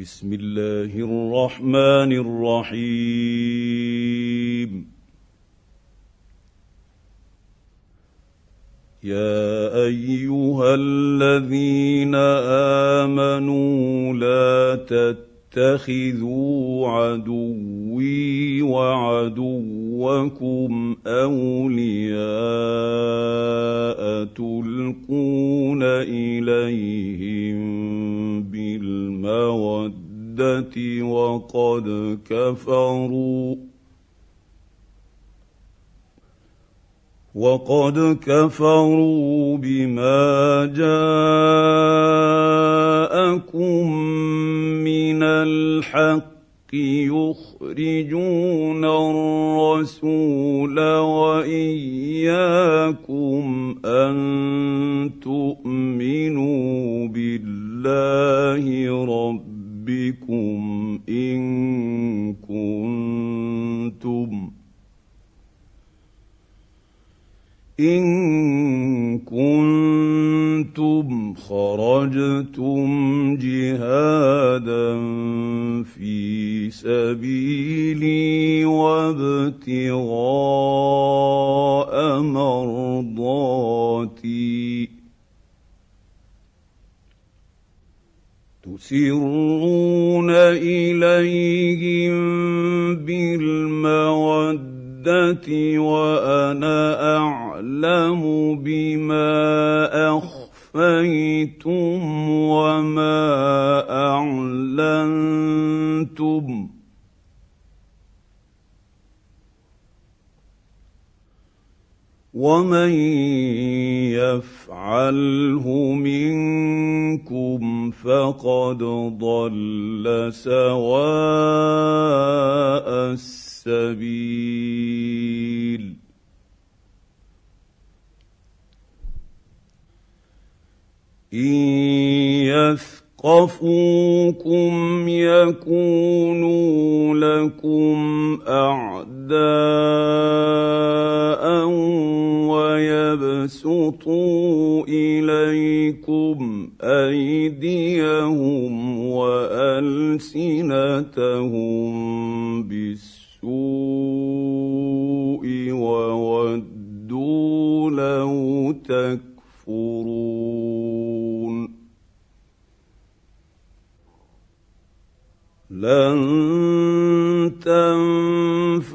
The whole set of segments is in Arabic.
بسم الله الرحمن الرحيم. يا أيها الذين آمنوا لا تتخذوا عدوي وعدوكم أولياء تلقون اليهم بالموده وقد كفروا. وقد كفروا بما جاءكم من الحق يخرجون الرسول وإياكم أن تؤمنوا بالله ربكم إن كنتم إن كنتم خرجتم جهادا في سبيلي وابتغاء مرضاتي تسرون إليهم بالمودة وأنا أعلم بما أخفيتم وما أعلنتم. ومن يفعله منكم فقد ضل سواء السبيل. إن يثقفوكم يكونوا لكم أعداء ويبسطوا إليكم أيديهم وألسنتهم بالسوء وودوا لو تكفرون. لن تنفعكم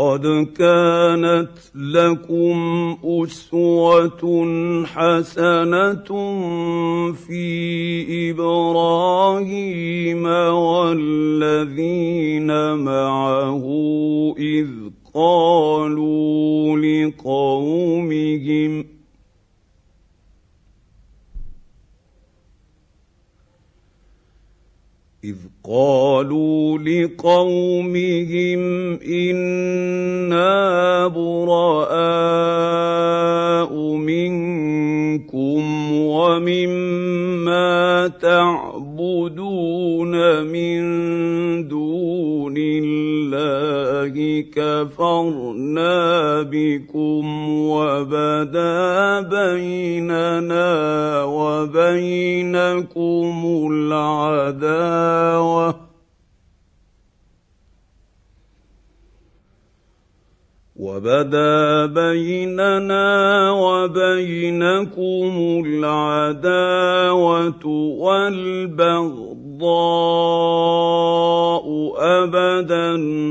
قد كانت لكم أسوة حسنة في إبراهيم والذين معه إذ قالوا لقومهم إذ قالوا لقومهم إنا براء منكم ومما وبدا بيننا وبينكم العداوه والبغضاء ابدا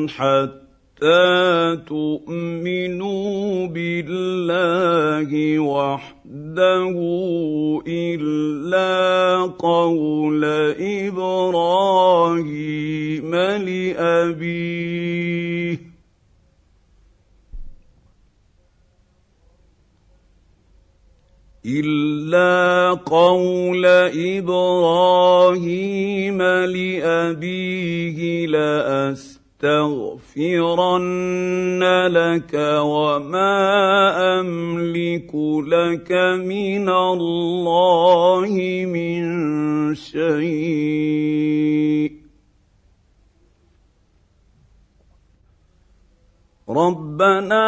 حتى تؤمنوا بالله وحده الا قول إبراهيم لابيه الا قول إبراهيم لابيه لاستغفرن لك وما املك لك من الله من شيء ربنا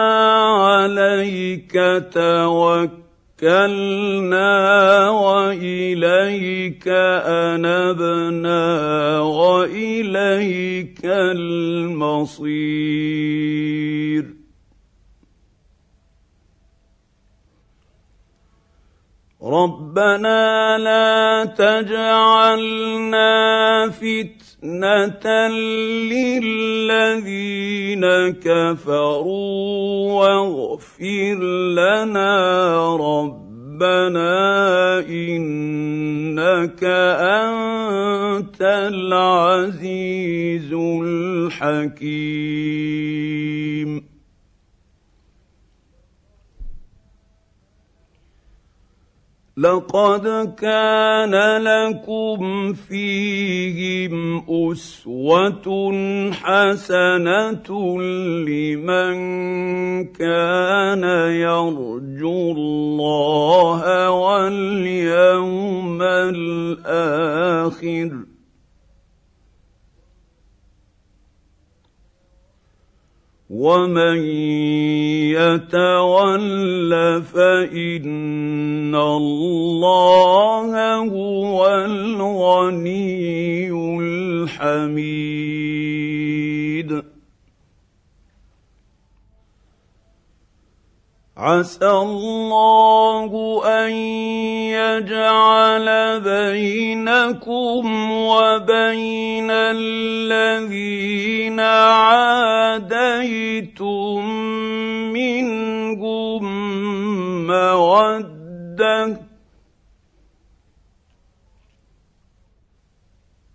عليك توكل توكلنا وإليك أنبنا وإليك المصير. ربنا لا تجعلنا فتنة للذين كفروا واغفر لنا ربنا إنك أنت العزيز الحكيم لقد كان لكم فيهم أسوة حسنة لمن كان يرجو الله واليوم الآخر. ومن يتول فان الله هو الغني الحميد عسى الله ان يجعل بينكم وبين الذين عاديتم منهم موده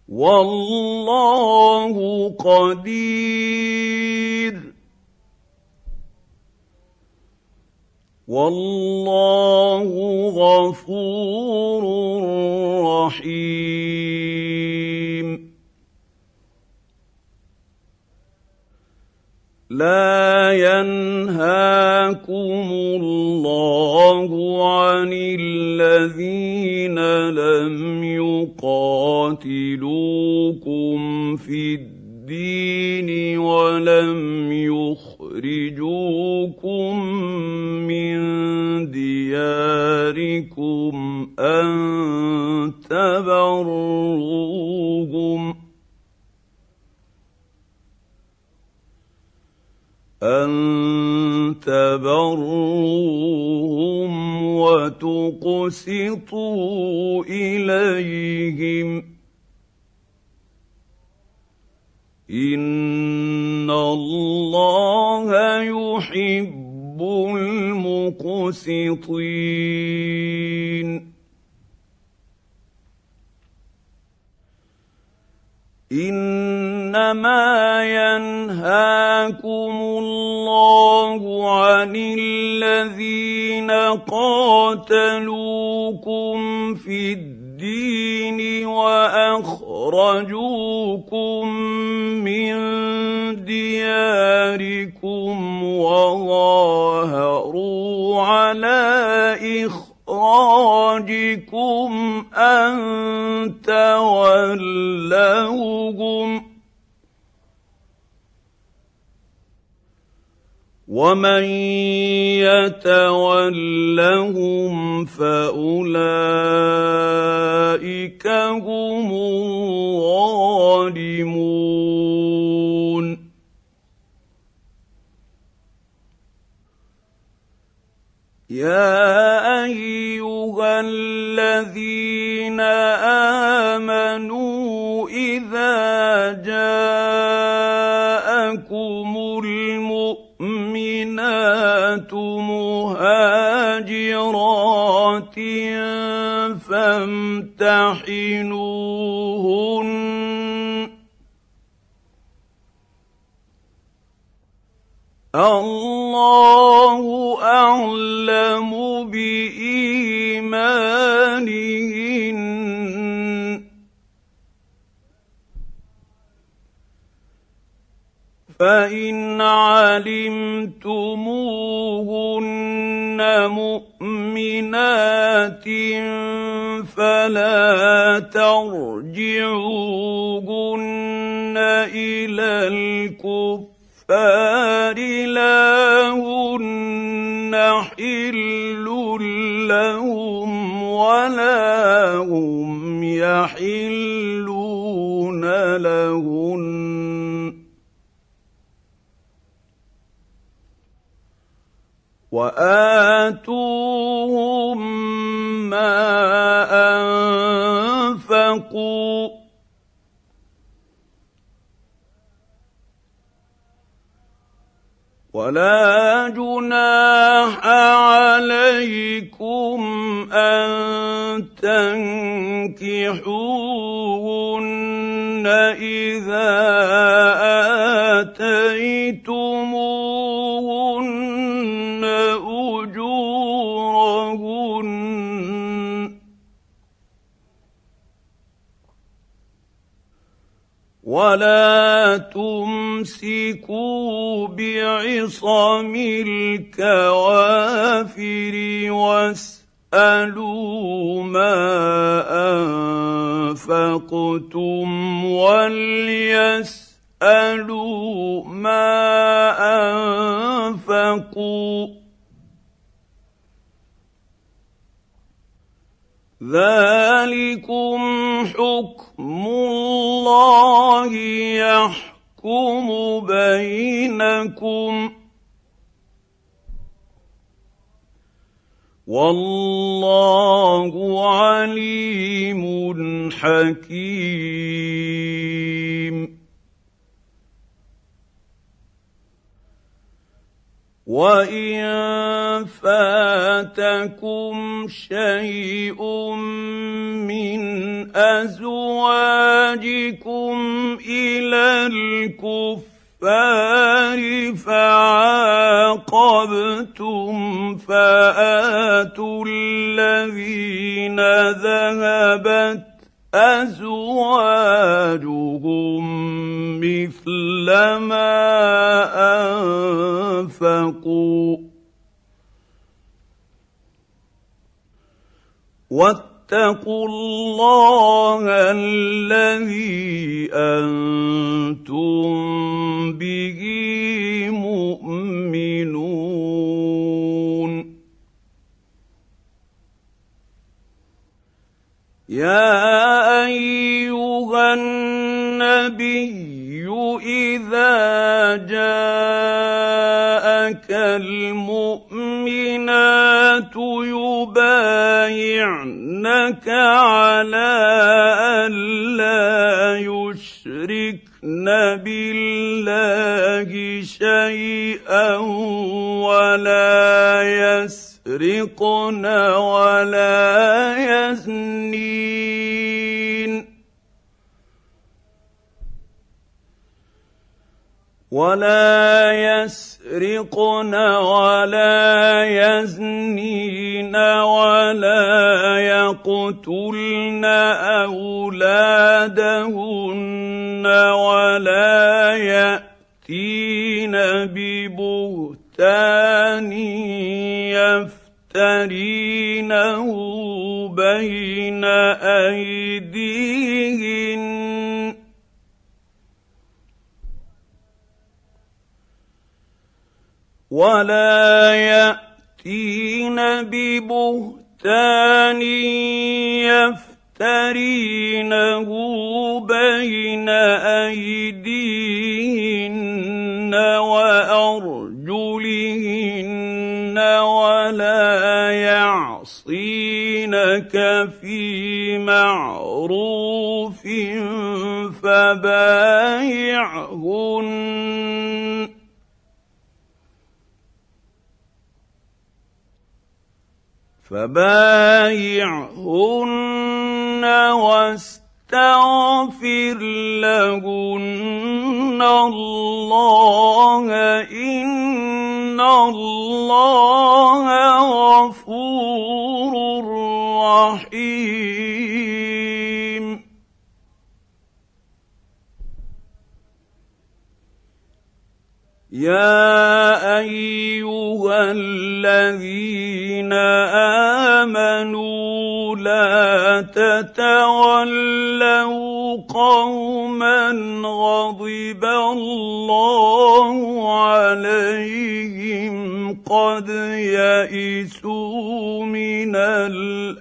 والله قدير والله غفور رحيم لا ينهاكم الله عن الذين لم يقاتلوكم في الدين ولم يخرجوكم وتقسطوا إليهم. إن الله يحب المقسطين. إنما ينهاكم الله عن الذين قاتلوكم في الدين وأخرجوكم من دياركم وظاهروا على إخراجكم اخراجكم أن تولوهم ومن يتولهم فاولئك هم الظالمون يا فامتحنوهن. الله أعلم بإيمانهن. فإن علمتموهن مؤمنات فلا ترجعوهن إلى الكفار لا هن حل لهم ولا هم يحلون وآتوهم ما أنفقوا. ولا جناح عليكم أن تنكحوهن ولا تمسكوا بعصم الكوافر واسألوا ما أنفقتم وليسألوا ما أنفقوا ذلكم حكم الله يحكم بينكم. والله عليم حكيم. وإن فاتكم شيء من أزواجكم إلى الكفار فعاقبتم فآتوا الذين ذهبت أزواجهم مثل ما أنفقوا واتقوا الله الذي أنتم به مؤمنون. يا أيها النبي إذا جاءك المؤمنات يبايعنك على ان لا يشركن بالله شيئا ولا يسرقن ولا يزنين ولا يسرقن ولا يزنين ولا يقتلن أولادهن ولا يأتين ببهتان يفترينه بين أيديهن ولا يأتين ببهتان يفترينه بين أيديهن وأرجلهن ولا يعصينك في معروف فبايعهن فبايعهن واستغفر لهن الله. إن الله غفور رحيم. يا أيها الذين تتولوا قوما غضب الله عليهم قد يئسوا من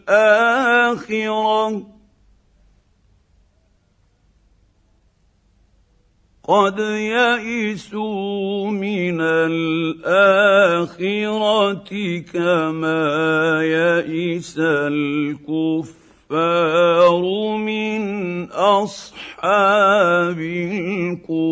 الآخرة. قد يئسوا من الآخرة كما يئس الكفار من أصحاب القبور.